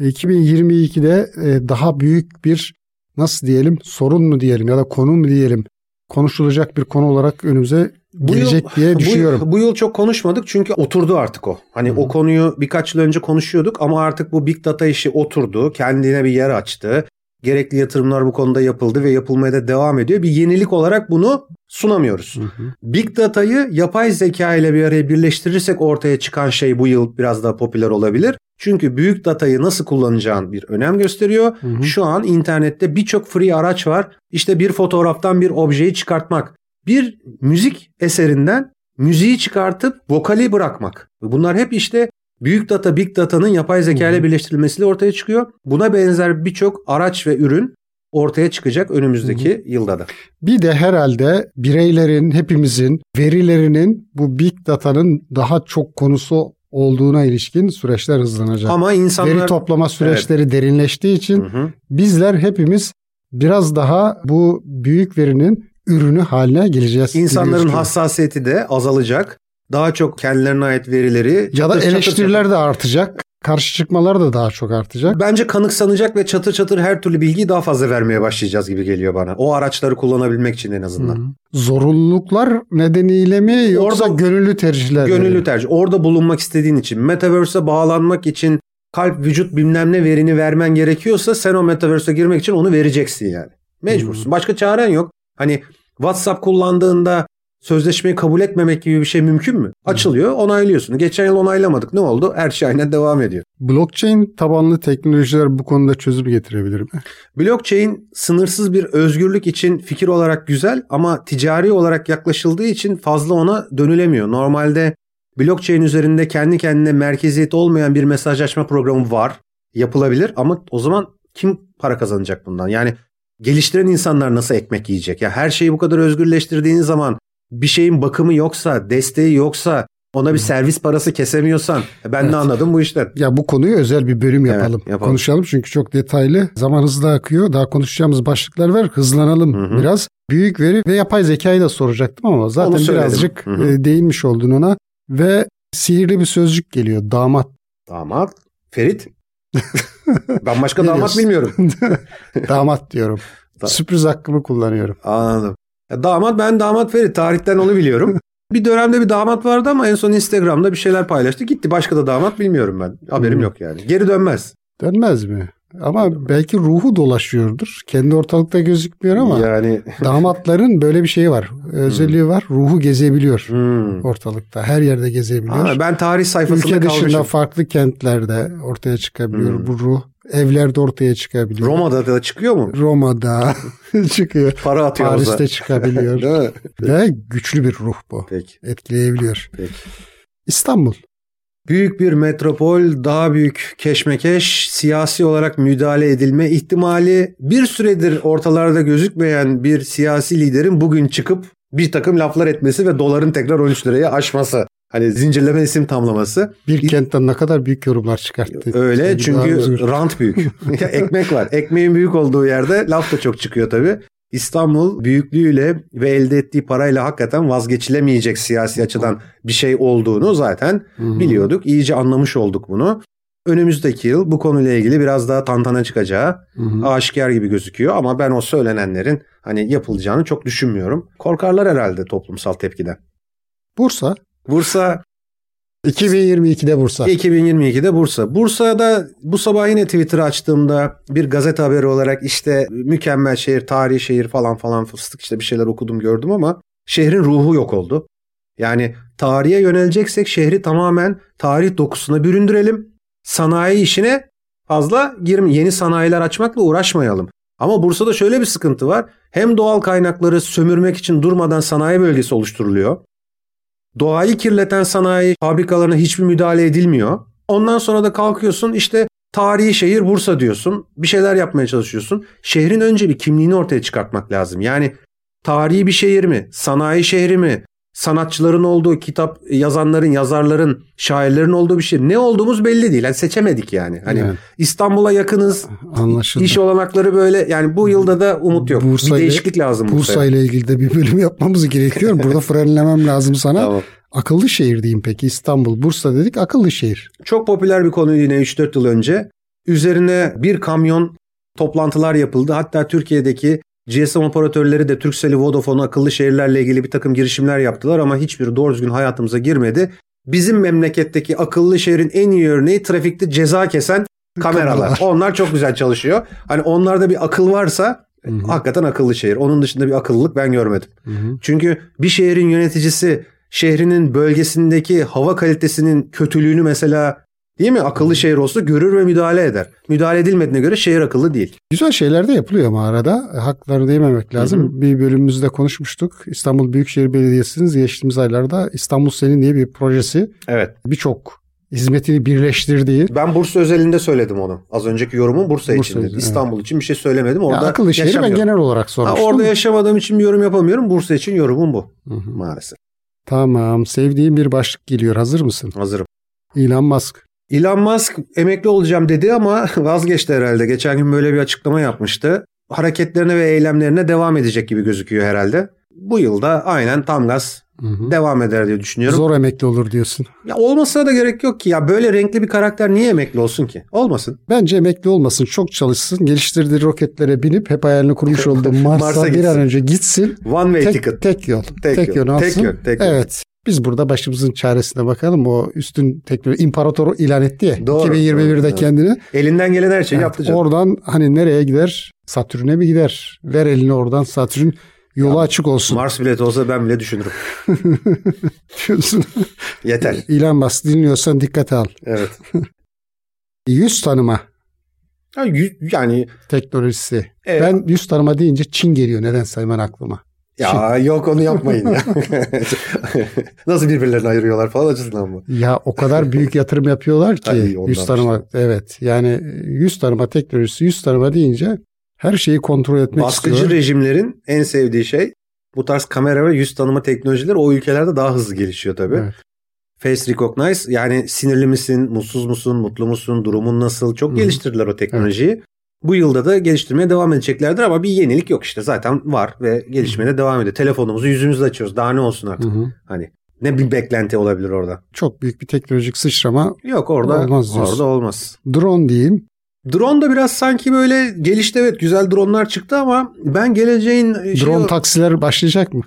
[SPEAKER 2] 2022'de e, daha büyük bir nasıl diyelim sorun mu diyelim ya da konu mu diyelim konuşulacak bir konu olarak önümüze gelecek diye
[SPEAKER 3] bu-
[SPEAKER 2] düşünüyorum.
[SPEAKER 3] Bu, yıl çok konuşmadık çünkü oturdu artık o. Hani o konuyu birkaç yıl önce konuşuyorduk ama artık bu big data işi oturdu. Kendine bir yer açtı. Gerekli yatırımlar bu konuda yapıldı ve yapılmaya da devam ediyor. Bir yenilik olarak bunu sunamıyoruz. Big data'yı yapay zeka ile bir araya birleştirirsek ortaya çıkan şey bu yıl biraz daha popüler olabilir. Çünkü büyük datayı nasıl kullanacağın bir önem gösteriyor. Şu an internette birçok free araç var. İşte bir fotoğraftan bir objeyi çıkartmak. Bir müzik eserinden müziği çıkartıp vokali bırakmak. Bunlar hep işte büyük data, big data'nın yapay zeka ile birleştirilmesiyle ortaya çıkıyor. Buna benzer birçok araç ve ürün ortaya çıkacak önümüzdeki yılda da.
[SPEAKER 2] Bir de herhalde bireylerin, hepimizin verilerinin bu big data'nın daha çok konusu olduğuna ilişkin süreçler hızlanacak.
[SPEAKER 3] Ama insanlar
[SPEAKER 2] Veri toplama süreçleri derinleştiği için
[SPEAKER 3] Hı hı.
[SPEAKER 2] bizler hepimiz biraz daha bu büyük verinin ürünü haline geleceğiz.
[SPEAKER 3] insanların hassasiyeti de azalacak. Daha çok kendilerine ait verileri
[SPEAKER 2] ya da eleştiriler
[SPEAKER 3] çatır-
[SPEAKER 2] de artacak. Karşı çıkmalar da daha çok artacak.
[SPEAKER 3] Bence kanıksanacak ve çatır çatır her türlü bilgiyi daha fazla vermeye başlayacağız gibi geliyor bana. O araçları kullanabilmek için en azından.
[SPEAKER 2] Zorunluluklar nedeniyle mi yoksa
[SPEAKER 3] Orada-
[SPEAKER 2] gönüllü tercihler mi?
[SPEAKER 3] Gönüllü tercih. Orada bulunmak istediğin için. Metaverse'e bağlanmak için kalp, vücut bilmem ne verini vermen gerekiyorsa sen o Metaverse'e girmek için onu vereceksin yani. Mecbursun. Başka çaren yok. Hani WhatsApp kullandığında sözleşmeyi kabul etmemek gibi bir şey mümkün mü? Açılıyor, onaylıyorsun. Geçen yıl onaylamadık. Ne oldu? Her şey aynen devam ediyor.
[SPEAKER 2] Blockchain tabanlı teknolojiler bu konuda çözüm getirebilir mi?
[SPEAKER 3] Blockchain sınırsız bir özgürlük için fikir olarak güzel ama ticari olarak yaklaşıldığı için fazla ona dönülemiyor. Normalde blockchain üzerinde kendi kendine merkeziyet olmayan bir mesajlaşma programı var. Yapılabilir ama o zaman kim para kazanacak bundan? Yani geliştiren insanlar nasıl ekmek yiyecek? Ya her şeyi bu kadar özgürleştirdiğiniz zaman bir şeyin bakımı yoksa, desteği yoksa, ona bir servis parası kesemiyorsan e ben ne anladım bu işten?
[SPEAKER 2] Ya bu konuyu özel bir bölüm
[SPEAKER 3] Evet,
[SPEAKER 2] yapalım.
[SPEAKER 3] yapalım.
[SPEAKER 2] Konuşalım çünkü çok detaylı. Zaman hızlı akıyor. Daha konuşacağımız başlıklar var. Hızlanalım
[SPEAKER 3] Hı hı.
[SPEAKER 2] biraz. Büyük veri ve yapay zekayı da soracaktım ama zaten birazcık
[SPEAKER 3] Hı hı.
[SPEAKER 2] e, değinmiş oldun ona. Ve sihirli bir sözcük geliyor. Damat.
[SPEAKER 3] Damat. Ferit. ben başka damat bilmiyorum.
[SPEAKER 2] Damat diyorum. Sürpriz hakkımı kullanıyorum.
[SPEAKER 3] Anladım. Ya damat ben damat Ferit. Tarihten onu biliyorum. bir dönemde bir damat vardı ama en son Instagram'da bir şeyler paylaştı. Gitti başka da damat bilmiyorum ben. Haberim
[SPEAKER 2] Hmm.
[SPEAKER 3] yok yani. Geri dönmez.
[SPEAKER 2] Dönmez mi? Ama belki ruhu dolaşıyordur. Kendi ortalıkta gözükmüyor ama
[SPEAKER 3] Yani
[SPEAKER 2] damatların böyle bir şeyi var. Özelliği var. Ruhu gezebiliyor
[SPEAKER 3] hmm.
[SPEAKER 2] ortalıkta. Her yerde gezebiliyor.
[SPEAKER 3] Aa, ben tarih sayfasında
[SPEAKER 2] Ülke dışında
[SPEAKER 3] kalmışım.
[SPEAKER 2] farklı kentlerde ortaya çıkabiliyor
[SPEAKER 3] Hmm.
[SPEAKER 2] bu ruh. Evlerde ortaya çıkabiliyor.
[SPEAKER 3] Roma'da da çıkıyor mu?
[SPEAKER 2] Roma'da çıkıyor.
[SPEAKER 3] Para atıyor
[SPEAKER 2] Paris'te çıkabiliyor.
[SPEAKER 3] Değil mi?
[SPEAKER 2] Ve güçlü bir ruh bu.
[SPEAKER 3] Peki.
[SPEAKER 2] Etkileyebiliyor.
[SPEAKER 3] Peki.
[SPEAKER 2] İstanbul.
[SPEAKER 3] Büyük bir metropol, daha büyük keşmekeş, siyasi olarak müdahale edilme ihtimali bir süredir ortalarda gözükmeyen bir siyasi liderin bugün çıkıp bir takım laflar etmesi ve doların tekrar 13 liraya aşması. Hani zincirleme isim tamlaması.
[SPEAKER 2] Bir kentten ne kadar büyük yorumlar çıkarttı.
[SPEAKER 3] Öyle
[SPEAKER 2] Kendi
[SPEAKER 3] çünkü rant büyük. Ekmek var. Ekmeğin büyük olduğu yerde laf da çok çıkıyor tabii. İstanbul büyüklüğüyle ve elde ettiği parayla hakikaten vazgeçilemeyecek siyasi açıdan bir şey olduğunu zaten biliyorduk. İyice anlamış olduk bunu. Önümüzdeki yıl bu konuyla ilgili biraz daha tantana çıkacağı aşikar gibi gözüküyor ama ben o söylenenlerin hani yapılacağını çok düşünmüyorum. Korkarlar herhalde toplumsal tepkiden.
[SPEAKER 2] Bursa.
[SPEAKER 3] Bursa
[SPEAKER 2] 2022'de Bursa.
[SPEAKER 3] 2022'de Bursa. Bursa'da bu sabah yine Twitter açtığımda bir gazete haberi olarak işte mükemmel şehir, tarihi şehir falan falan fıstık işte bir şeyler okudum gördüm ama şehrin ruhu yok oldu. Yani tarihe yöneleceksek şehri tamamen tarih dokusuna büründürelim. Sanayi işine fazla girme. Yeni sanayiler açmakla uğraşmayalım. Ama Bursa'da şöyle bir sıkıntı var. Hem doğal kaynakları sömürmek için durmadan sanayi bölgesi oluşturuluyor. Doğayı kirleten sanayi fabrikalarına hiçbir müdahale edilmiyor. Ondan sonra da kalkıyorsun işte tarihi şehir Bursa diyorsun. Bir şeyler yapmaya çalışıyorsun. Şehrin önce bir kimliğini ortaya çıkartmak lazım. Yani tarihi bir şehir mi? Sanayi şehri mi? Sanatçıların olduğu, kitap yazanların, yazarların, şairlerin olduğu bir şehir. Ne olduğumuz belli değil. Yani seçemedik yani. Hani
[SPEAKER 2] Evet.
[SPEAKER 3] İstanbul'a yakınız.
[SPEAKER 2] Anlaşıldı.
[SPEAKER 3] İş olanakları böyle. Yani bu yılda da umut yok.
[SPEAKER 2] Bursa
[SPEAKER 3] bir
[SPEAKER 2] ile-
[SPEAKER 3] değişiklik lazım
[SPEAKER 2] Bursa ile ilgili de bir bölüm yapmamız gerekiyor. Burada frenlemem lazım sana.
[SPEAKER 3] Tamam.
[SPEAKER 2] Akıllı şehir diyeyim peki. İstanbul, Bursa dedik akıllı şehir.
[SPEAKER 3] Çok popüler bir konuydu yine 3-4 yıl önce. Üzerine bir kamyon toplantılar yapıldı. Hatta Türkiye'deki GSM operatörleri de Turkcell'i, Vodafone'u akıllı şehirlerle ilgili bir takım girişimler yaptılar ama hiçbiri doğru düzgün hayatımıza girmedi. Bizim memleketteki akıllı şehrin en iyi örneği trafikte ceza kesen kameralar.
[SPEAKER 2] Kameralar.
[SPEAKER 3] Onlar çok güzel çalışıyor. Hani onlarda bir akıl varsa hakikaten akıllı şehir. Onun dışında bir akıllılık ben görmedim. Çünkü bir şehrin yöneticisi şehrinin bölgesindeki hava kalitesinin kötülüğünü mesela değil mi akıllı şehir olsa görür ve müdahale eder. Müdahale edilmediğine göre şehir akıllı değil.
[SPEAKER 2] Güzel şeyler de yapılıyor ama arada. Haklarını değmemek lazım. Bir bölümümüzde konuşmuştuk. İstanbul Büyükşehir Belediyesi'nin geçtiğimiz aylarda İstanbul Senin diye bir projesi
[SPEAKER 3] Evet.
[SPEAKER 2] birçok hizmetini birleştirdiği
[SPEAKER 3] Ben Bursa özelinde söyledim onu. Az önceki yorumum Bursa,
[SPEAKER 2] Bursa için,
[SPEAKER 3] İstanbul için bir şey söylemedim.
[SPEAKER 2] Ya
[SPEAKER 3] Orada
[SPEAKER 2] akıllı şehri ben genel olarak
[SPEAKER 3] Ha,
[SPEAKER 2] sormuştum.
[SPEAKER 3] orada yaşamadığım için bir yorum yapamıyorum. Bursa için yorumum bu. Maalesef.
[SPEAKER 2] Tamam. Sevdiğim bir başlık geliyor. Hazır mısın?
[SPEAKER 3] Hazırım.
[SPEAKER 2] Elon Musk.
[SPEAKER 3] Elon Musk emekli olacağım dedi ama vazgeçti herhalde. Geçen gün böyle bir açıklama yapmıştı. Hareketlerine ve eylemlerine devam edecek gibi gözüküyor herhalde. Bu yılda aynen tam gaz devam eder diye düşünüyorum.
[SPEAKER 2] Zor emekli olur diyorsun.
[SPEAKER 3] Ya olmasına da gerek yok ki. Ya böyle renkli bir karakter niye emekli olsun ki? Olmasın.
[SPEAKER 2] Bence emekli olmasın. Çok çalışsın. Geliştirdiği roketlere binip hep hayalini kurmuş olduğu Mars'a,
[SPEAKER 3] Mars'a
[SPEAKER 2] bir an önce gitsin.
[SPEAKER 3] One way
[SPEAKER 2] tek,
[SPEAKER 3] ticket.
[SPEAKER 2] Tek yol.
[SPEAKER 3] Tek
[SPEAKER 2] Tek,
[SPEAKER 3] yol.
[SPEAKER 2] yol
[SPEAKER 3] Tek yol, tek yol.
[SPEAKER 2] Evet. Biz burada başımızın çaresine bakalım. O üstün teknoloji imparatoru ilan etti ya.
[SPEAKER 3] Doğru,
[SPEAKER 2] 2021'de
[SPEAKER 3] doğru, doğru.
[SPEAKER 2] kendini.
[SPEAKER 3] Elinden gelen her şeyi
[SPEAKER 2] Evet,
[SPEAKER 3] yaptı canım.
[SPEAKER 2] Oradan hani nereye gider? Satürn'e mi gider? Ver elini oradan Satürn yolu açık olsun
[SPEAKER 3] Mars bileti olsa ben bile düşünürüm.
[SPEAKER 2] diyorsun.
[SPEAKER 3] Yeter.
[SPEAKER 2] İlan Musk dinliyorsan dikkate al.
[SPEAKER 3] Evet.
[SPEAKER 2] Yüz tanıma
[SPEAKER 3] Ya, yüz- yani
[SPEAKER 2] teknolojisi.
[SPEAKER 3] Evet.
[SPEAKER 2] Ben yüz tanıma deyince Çin geliyor nedense hemen aklıma.
[SPEAKER 3] Ya yok onu yapmayın ya. Nasıl birbirlerini ayırıyorlar falan açısından mı?
[SPEAKER 2] Ya o kadar büyük yatırım yapıyorlar ki
[SPEAKER 3] Ay,
[SPEAKER 2] yüz tanıma evet yani yüz tanıma teknolojisi yüz tanıma deyince her şeyi kontrol etmek
[SPEAKER 3] Baskıcı
[SPEAKER 2] istiyor.
[SPEAKER 3] rejimlerin en sevdiği şey bu tarz kamera ve yüz tanıma teknolojileri o ülkelerde daha hızlı gelişiyor tabii.
[SPEAKER 2] Evet.
[SPEAKER 3] Face Recognize yani sinirli misin, mutsuz musun, mutlu musun, durumun nasıl çok
[SPEAKER 2] Hı.
[SPEAKER 3] geliştirdiler o teknolojiyi. Bu yılda da geliştirmeye devam edeceklerdir ama bir yenilik yok işte zaten var ve gelişmeye de devam ediyor. Telefonumuzu yüzümüzle açıyoruz daha ne olsun artık.
[SPEAKER 2] Hı hı.
[SPEAKER 3] Hani ne bir beklenti olabilir orada.
[SPEAKER 2] Çok büyük bir teknolojik sıçrama.
[SPEAKER 3] Yok orada
[SPEAKER 2] Olmaz diyorsun.
[SPEAKER 3] orada olmaz.
[SPEAKER 2] Drone diyeyim.
[SPEAKER 3] Drone da biraz sanki böyle gelişti evet güzel dronelar çıktı ama ben geleceğin şey-
[SPEAKER 2] Drone taksiler başlayacak mı?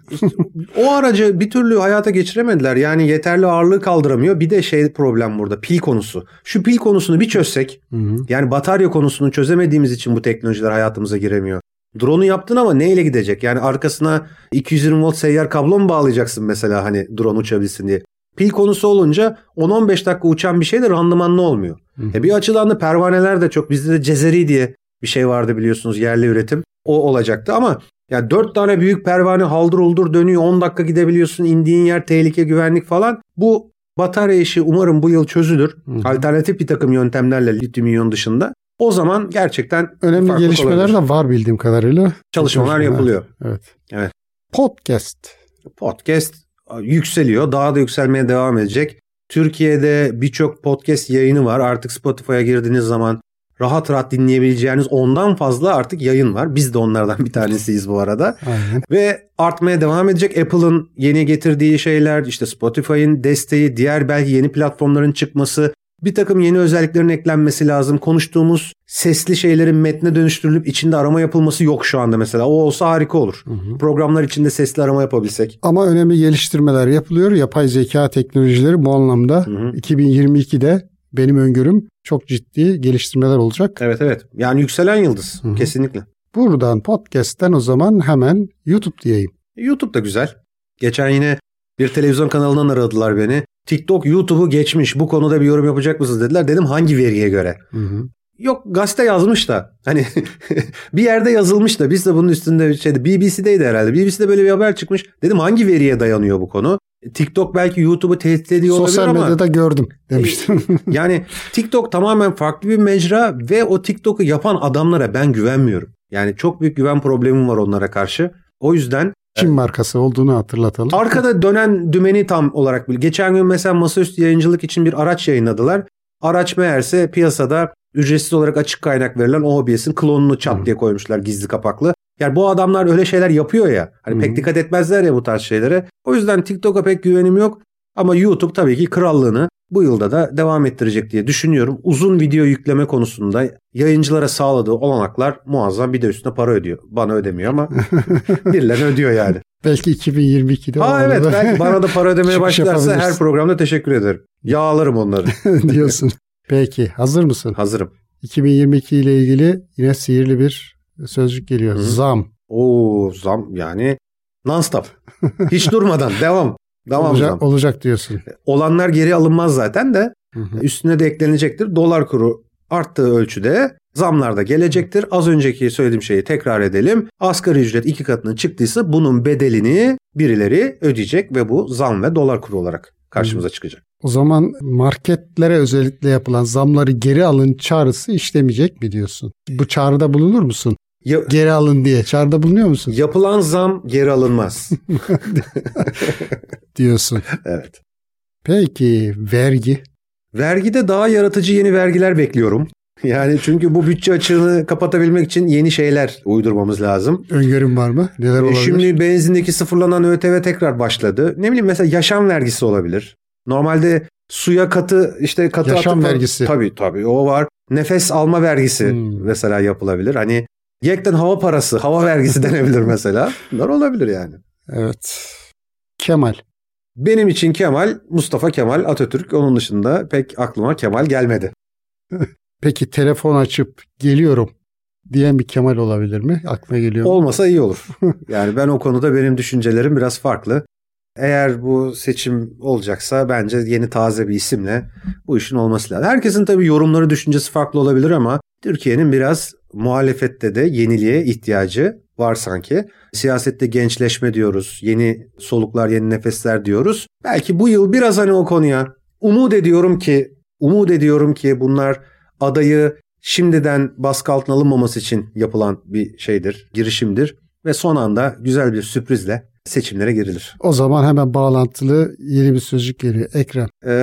[SPEAKER 3] o aracı bir türlü hayata geçiremediler. Yani yeterli ağırlığı kaldıramıyor. Bir de şey problem burada pil konusu. Şu pil konusunu bir çözsek yani batarya konusunu çözemediğimiz için bu teknolojiler hayatımıza giremiyor. Drone'u yaptın ama neyle gidecek? Yani arkasına 220 volt seyyar kablo mu bağlayacaksın mesela hani drone uçabilsin diye. Pil konusu olunca 10-15 dakika uçan bir şey de randımanlı olmuyor. E bir açıdan da pervaneler de çok. Bizde de Cezeri diye bir şey vardı biliyorsunuz yerli üretim. O olacaktı ama ya dört tane büyük pervane haldır uldur dönüyor 10 dakika gidebiliyorsun indiğin yer tehlike güvenlik falan. Bu batarya işi umarım bu yıl çözülür. Hı. Alternatif bir takım yöntemlerle lityum iyon dışında. O zaman gerçekten
[SPEAKER 2] önemli gelişmeler olabilir. de var bildiğim kadarıyla.
[SPEAKER 3] Çalışmalar yapılıyor.
[SPEAKER 2] Evet.
[SPEAKER 3] Evet.
[SPEAKER 2] Podcast.
[SPEAKER 3] Podcast yükseliyor. Daha da yükselmeye devam edecek. Türkiye'de birçok podcast yayını var. Artık Spotify'a girdiğiniz zaman rahat rahat dinleyebileceğiniz ondan fazla artık yayın var. Biz de onlardan bir tanesiyiz bu arada.
[SPEAKER 2] Aynen.
[SPEAKER 3] Ve artmaya devam edecek. Apple'ın yeni getirdiği şeyler, işte Spotify'ın desteği, diğer belki yeni platformların çıkması, bir takım yeni özelliklerin eklenmesi lazım. Konuştuğumuz sesli şeylerin metne dönüştürülüp içinde arama yapılması yok şu anda mesela. O olsa harika olur. Hı hı. Programlar içinde sesli arama yapabilsek.
[SPEAKER 2] Ama önemli geliştirmeler yapılıyor. Yapay zeka teknolojileri bu anlamda hı hı. 2022'de benim öngörüm çok ciddi geliştirmeler olacak.
[SPEAKER 3] Evet evet. Yani yükselen yıldız Hı-hı. kesinlikle.
[SPEAKER 2] Buradan podcast'ten o zaman hemen YouTube diyeyim.
[SPEAKER 3] YouTube da güzel. Geçen yine bir televizyon kanalından aradılar beni. TikTok YouTube'u geçmiş bu konuda bir yorum yapacak mısınız dediler. Dedim hangi veriye göre? Hı hı. Yok gazete yazmış da hani bir yerde yazılmış da biz de bunun üstünde şeyde BBC'deydi herhalde. BBC'de böyle bir haber çıkmış. Dedim hangi veriye dayanıyor bu konu? TikTok belki YouTube'u tehdit ediyor
[SPEAKER 2] Sosyal
[SPEAKER 3] olabilir
[SPEAKER 2] ama. Sosyal medyada gördüm demiştim.
[SPEAKER 3] yani TikTok tamamen farklı bir mecra ve o TikTok'u yapan adamlara ben güvenmiyorum. Yani çok büyük güven problemim var onlara karşı. O yüzden
[SPEAKER 2] Çin markası olduğunu hatırlatalım.
[SPEAKER 3] Arkada dönen dümeni tam olarak bil. Geçen gün mesela masaüstü yayıncılık için bir araç yayınladılar. Araç meğerse piyasada ücretsiz olarak açık kaynak verilen OBS'in klonunu çat diye koymuşlar gizli kapaklı. Yani bu adamlar öyle şeyler yapıyor ya. Hani pek dikkat etmezler ya bu tarz şeylere. O yüzden TikTok'a pek güvenim yok. Ama YouTube tabii ki krallığını bu yılda da devam ettirecek diye düşünüyorum. Uzun video yükleme konusunda yayıncılara sağladığı olanaklar muazzam bir de üstüne para ödüyor. Bana ödemiyor ama birilerine ödüyor yani.
[SPEAKER 2] Belki 2022'de.
[SPEAKER 3] Ha evet belki bana da para ödemeye başlarsa her programda teşekkür ederim. Yağlarım onları.
[SPEAKER 2] diyorsun. Peki hazır mısın?
[SPEAKER 3] Hazırım.
[SPEAKER 2] 2022 ile ilgili yine sihirli bir sözcük geliyor. Hı. Zam.
[SPEAKER 3] Oo zam yani non-stop. Hiç durmadan devam. Devam
[SPEAKER 2] olacak,
[SPEAKER 3] zam.
[SPEAKER 2] olacak diyorsun.
[SPEAKER 3] Olanlar geri alınmaz zaten de hı hı. üstüne de eklenecektir. Dolar kuru arttığı ölçüde zamlar da gelecektir. Az önceki söylediğim şeyi tekrar edelim. Asgari ücret iki katının çıktıysa bunun bedelini birileri ödeyecek ve bu zam ve dolar kuru olarak karşımıza çıkacak.
[SPEAKER 2] O zaman marketlere özellikle yapılan zamları geri alın çağrısı işlemeyecek mi diyorsun? Bu çağrıda bulunur musun? Ya, geri alın diye çağrıda bulunuyor musun?
[SPEAKER 3] Yapılan zam geri alınmaz.
[SPEAKER 2] diyorsun.
[SPEAKER 3] Evet.
[SPEAKER 2] Peki vergi?
[SPEAKER 3] Vergide daha yaratıcı yeni vergiler bekliyorum. Yani çünkü bu bütçe açığını kapatabilmek için yeni şeyler uydurmamız lazım.
[SPEAKER 2] Öngörüm var mı? Neler e, olabilir?
[SPEAKER 3] Şimdi benzindeki sıfırlanan ÖTV tekrar başladı. Ne bileyim mesela yaşam vergisi olabilir. Normalde suya katı işte katı
[SPEAKER 2] yaşam atıp, vergisi.
[SPEAKER 3] Tabii tabii o var. Nefes alma vergisi hmm. mesela yapılabilir. Hani yekten hava parası, hava vergisi denebilir mesela. Bunlar olabilir yani.
[SPEAKER 2] Evet. Kemal.
[SPEAKER 3] Benim için Kemal Mustafa Kemal Atatürk. Onun dışında pek aklıma Kemal gelmedi.
[SPEAKER 2] Peki telefon açıp geliyorum diyen bir Kemal olabilir mi? Aklına geliyor mu?
[SPEAKER 3] Olmasa iyi olur. yani ben o konuda benim düşüncelerim biraz farklı. Eğer bu seçim olacaksa bence yeni taze bir isimle bu işin olması lazım. Herkesin tabii yorumları, düşüncesi farklı olabilir ama Türkiye'nin biraz muhalefette de yeniliğe ihtiyacı var sanki. Siyasette gençleşme diyoruz, yeni soluklar, yeni nefesler diyoruz. Belki bu yıl biraz hani o konuya umut ediyorum ki, umut ediyorum ki bunlar adayı şimdiden baskı altına alınmaması için yapılan bir şeydir, girişimdir ve son anda güzel bir sürprizle seçimlere girilir.
[SPEAKER 2] O zaman hemen bağlantılı yeni bir sözcük geliyor. Ekrem.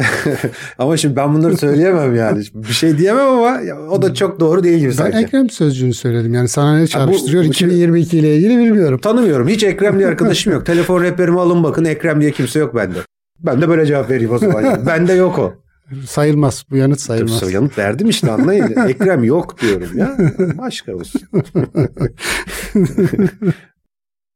[SPEAKER 3] ama şimdi ben bunları söyleyemem yani. Bir şey diyemem ama o da çok doğru değil gibi ben sanki.
[SPEAKER 2] Ben Ekrem sözcüğünü söyledim. Yani sana ne çağrıştırıyor? Bu, bu 2022 şey- ile ilgili bilmiyorum.
[SPEAKER 3] Tanımıyorum. Hiç Ekrem diye arkadaşım yok. Telefon rehberimi alın bakın Ekrem diye kimse yok bende. Ben de böyle cevap vereyim o zaman. Yani. Bende yok o.
[SPEAKER 2] Sayılmaz. Bu yanıt sayılmaz.
[SPEAKER 3] Tabii, yanıt verdim işte anlayın. Ekrem yok diyorum ya. Başka olsun.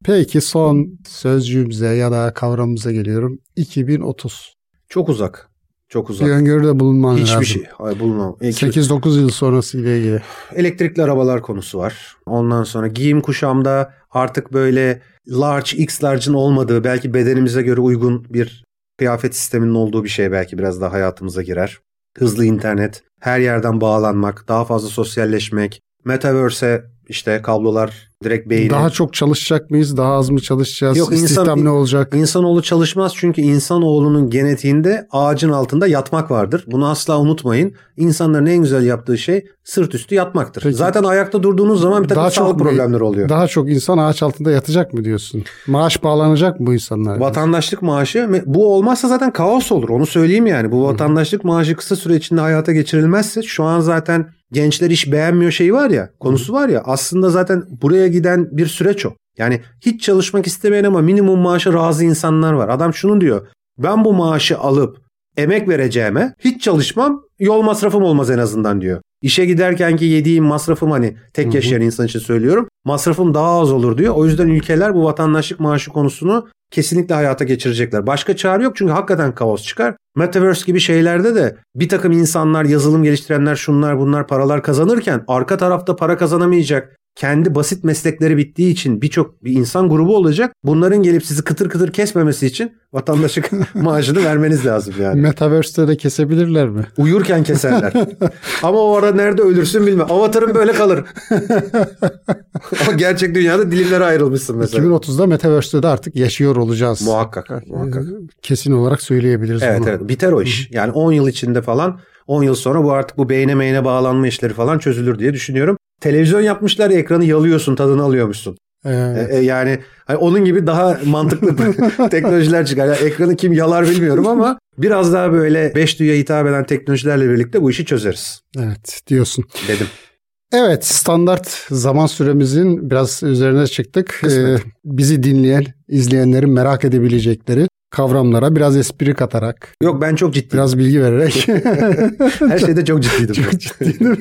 [SPEAKER 2] Peki son sözcüğümüze ya da kavramımıza geliyorum. 2030.
[SPEAKER 3] Çok uzak. Çok uzak.
[SPEAKER 2] Bir öngörüde bulunman
[SPEAKER 3] Hiçbir
[SPEAKER 2] lazım.
[SPEAKER 3] şey. Hayır bulunmam.
[SPEAKER 2] 8-9 yıl sonrası ile ilgili.
[SPEAKER 3] Elektrikli arabalar konusu var. Ondan sonra giyim kuşamda artık böyle large, X large'ın olmadığı belki bedenimize göre uygun bir kıyafet sisteminin olduğu bir şey belki biraz daha hayatımıza girer. hızlı internet, her yerden bağlanmak, daha fazla sosyalleşmek, metaverse'e işte kablolar direkt beyni.
[SPEAKER 2] Daha çok çalışacak mıyız? Daha az mı çalışacağız?
[SPEAKER 3] Yok, insan-
[SPEAKER 2] İstihdam ne olacak?
[SPEAKER 3] İnsanoğlu çalışmaz çünkü insanoğlunun genetiğinde ağacın altında yatmak vardır. Bunu asla unutmayın. İnsanların en güzel yaptığı şey sırt üstü yatmaktır.
[SPEAKER 2] Peki.
[SPEAKER 3] Zaten ayakta durduğunuz zaman bir takım
[SPEAKER 2] Daha
[SPEAKER 3] sağlık
[SPEAKER 2] çok
[SPEAKER 3] problemleri oluyor.
[SPEAKER 2] Daha çok insan ağaç altında yatacak mı diyorsun? Maaş bağlanacak mı bu insanlar?
[SPEAKER 3] Vatandaşlık maaşı bu olmazsa zaten kaos olur. Onu söyleyeyim yani. Bu vatandaşlık maaşı kısa süre içinde hayata geçirilmezse şu an zaten gençler iş beğenmiyor şeyi var ya, konusu var ya. Aslında zaten buraya giden bir süreç o. Yani hiç çalışmak istemeyen ama minimum maaşa razı insanlar var. Adam şunu diyor. Ben bu maaşı alıp emek vereceğime hiç çalışmam yol masrafım olmaz en azından diyor. İşe giderken ki yediğim masrafım hani tek yaşayan insan için söylüyorum. Masrafım daha az olur diyor. O yüzden ülkeler bu vatandaşlık maaşı konusunu kesinlikle hayata geçirecekler. Başka çare yok çünkü hakikaten kaos çıkar. Metaverse gibi şeylerde de bir takım insanlar, yazılım geliştirenler, şunlar bunlar paralar kazanırken arka tarafta para kazanamayacak kendi basit meslekleri bittiği için birçok bir insan grubu olacak. Bunların gelip sizi kıtır kıtır kesmemesi için vatandaşlık maaşını vermeniz lazım yani.
[SPEAKER 2] Metaverse'te de kesebilirler mi?
[SPEAKER 3] Uyurken keserler. Ama o ara nerede ölürsün bilmem. Avatarın böyle kalır. Ama gerçek dünyada dilimlere ayrılmışsın mesela.
[SPEAKER 2] 2030'da Metaverse'te de artık yaşıyor olacağız.
[SPEAKER 3] Muhakkak. muhakkak.
[SPEAKER 2] Kesin olarak söyleyebiliriz
[SPEAKER 3] Evet
[SPEAKER 2] bunu.
[SPEAKER 3] evet biter o iş. Yani 10 yıl içinde falan 10 yıl sonra bu artık bu beyne meyne bağlanma işleri falan çözülür diye düşünüyorum. Televizyon yapmışlar ya ekranı yalıyorsun tadını alıyormuşsun.
[SPEAKER 2] Evet.
[SPEAKER 3] E, e, yani hani onun gibi daha mantıklı teknolojiler çıkar. Yani ekranı kim yalar bilmiyorum ama biraz daha böyle beş duyuya hitap eden teknolojilerle birlikte bu işi çözeriz
[SPEAKER 2] Evet diyorsun.
[SPEAKER 3] dedim.
[SPEAKER 2] Evet standart zaman süremizin biraz üzerine çıktık. Ee, bizi dinleyen, izleyenlerin merak edebilecekleri kavramlara biraz espri katarak,
[SPEAKER 3] Yok ben çok ciddiyim.
[SPEAKER 2] biraz bilgi vererek.
[SPEAKER 3] Her şeyde çok ciddiydim.
[SPEAKER 2] Çok ciddiydim.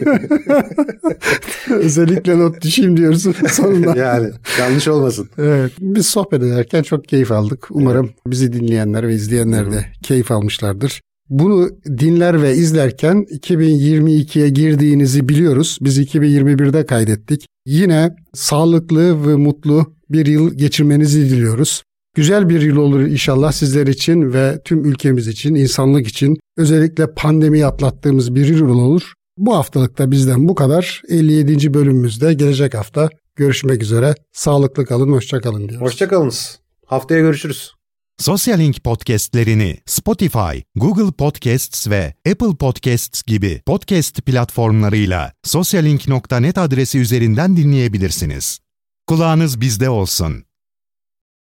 [SPEAKER 2] Özellikle not düşeyim diyorsun sonunda.
[SPEAKER 3] yani yanlış olmasın.
[SPEAKER 2] Evet, biz sohbet ederken çok keyif aldık. Umarım bizi dinleyenler ve izleyenler de keyif almışlardır. Bunu dinler ve izlerken 2022'ye girdiğinizi biliyoruz. Biz 2021'de kaydettik. Yine sağlıklı ve mutlu bir yıl geçirmenizi diliyoruz. Güzel bir yıl olur inşallah sizler için ve tüm ülkemiz için, insanlık için. Özellikle pandemiyi atlattığımız bir yıl olur. Bu haftalıkta bizden bu kadar. 57. bölümümüzde gelecek hafta görüşmek üzere. Sağlıklı kalın, hoşça kalın diyoruz.
[SPEAKER 3] Hoşçakalınız. Haftaya görüşürüz.
[SPEAKER 1] Sosyalink podcastlerini Spotify, Google Podcasts ve Apple Podcasts gibi podcast platformlarıyla sosyalink.net adresi üzerinden dinleyebilirsiniz. Kulağınız bizde olsun.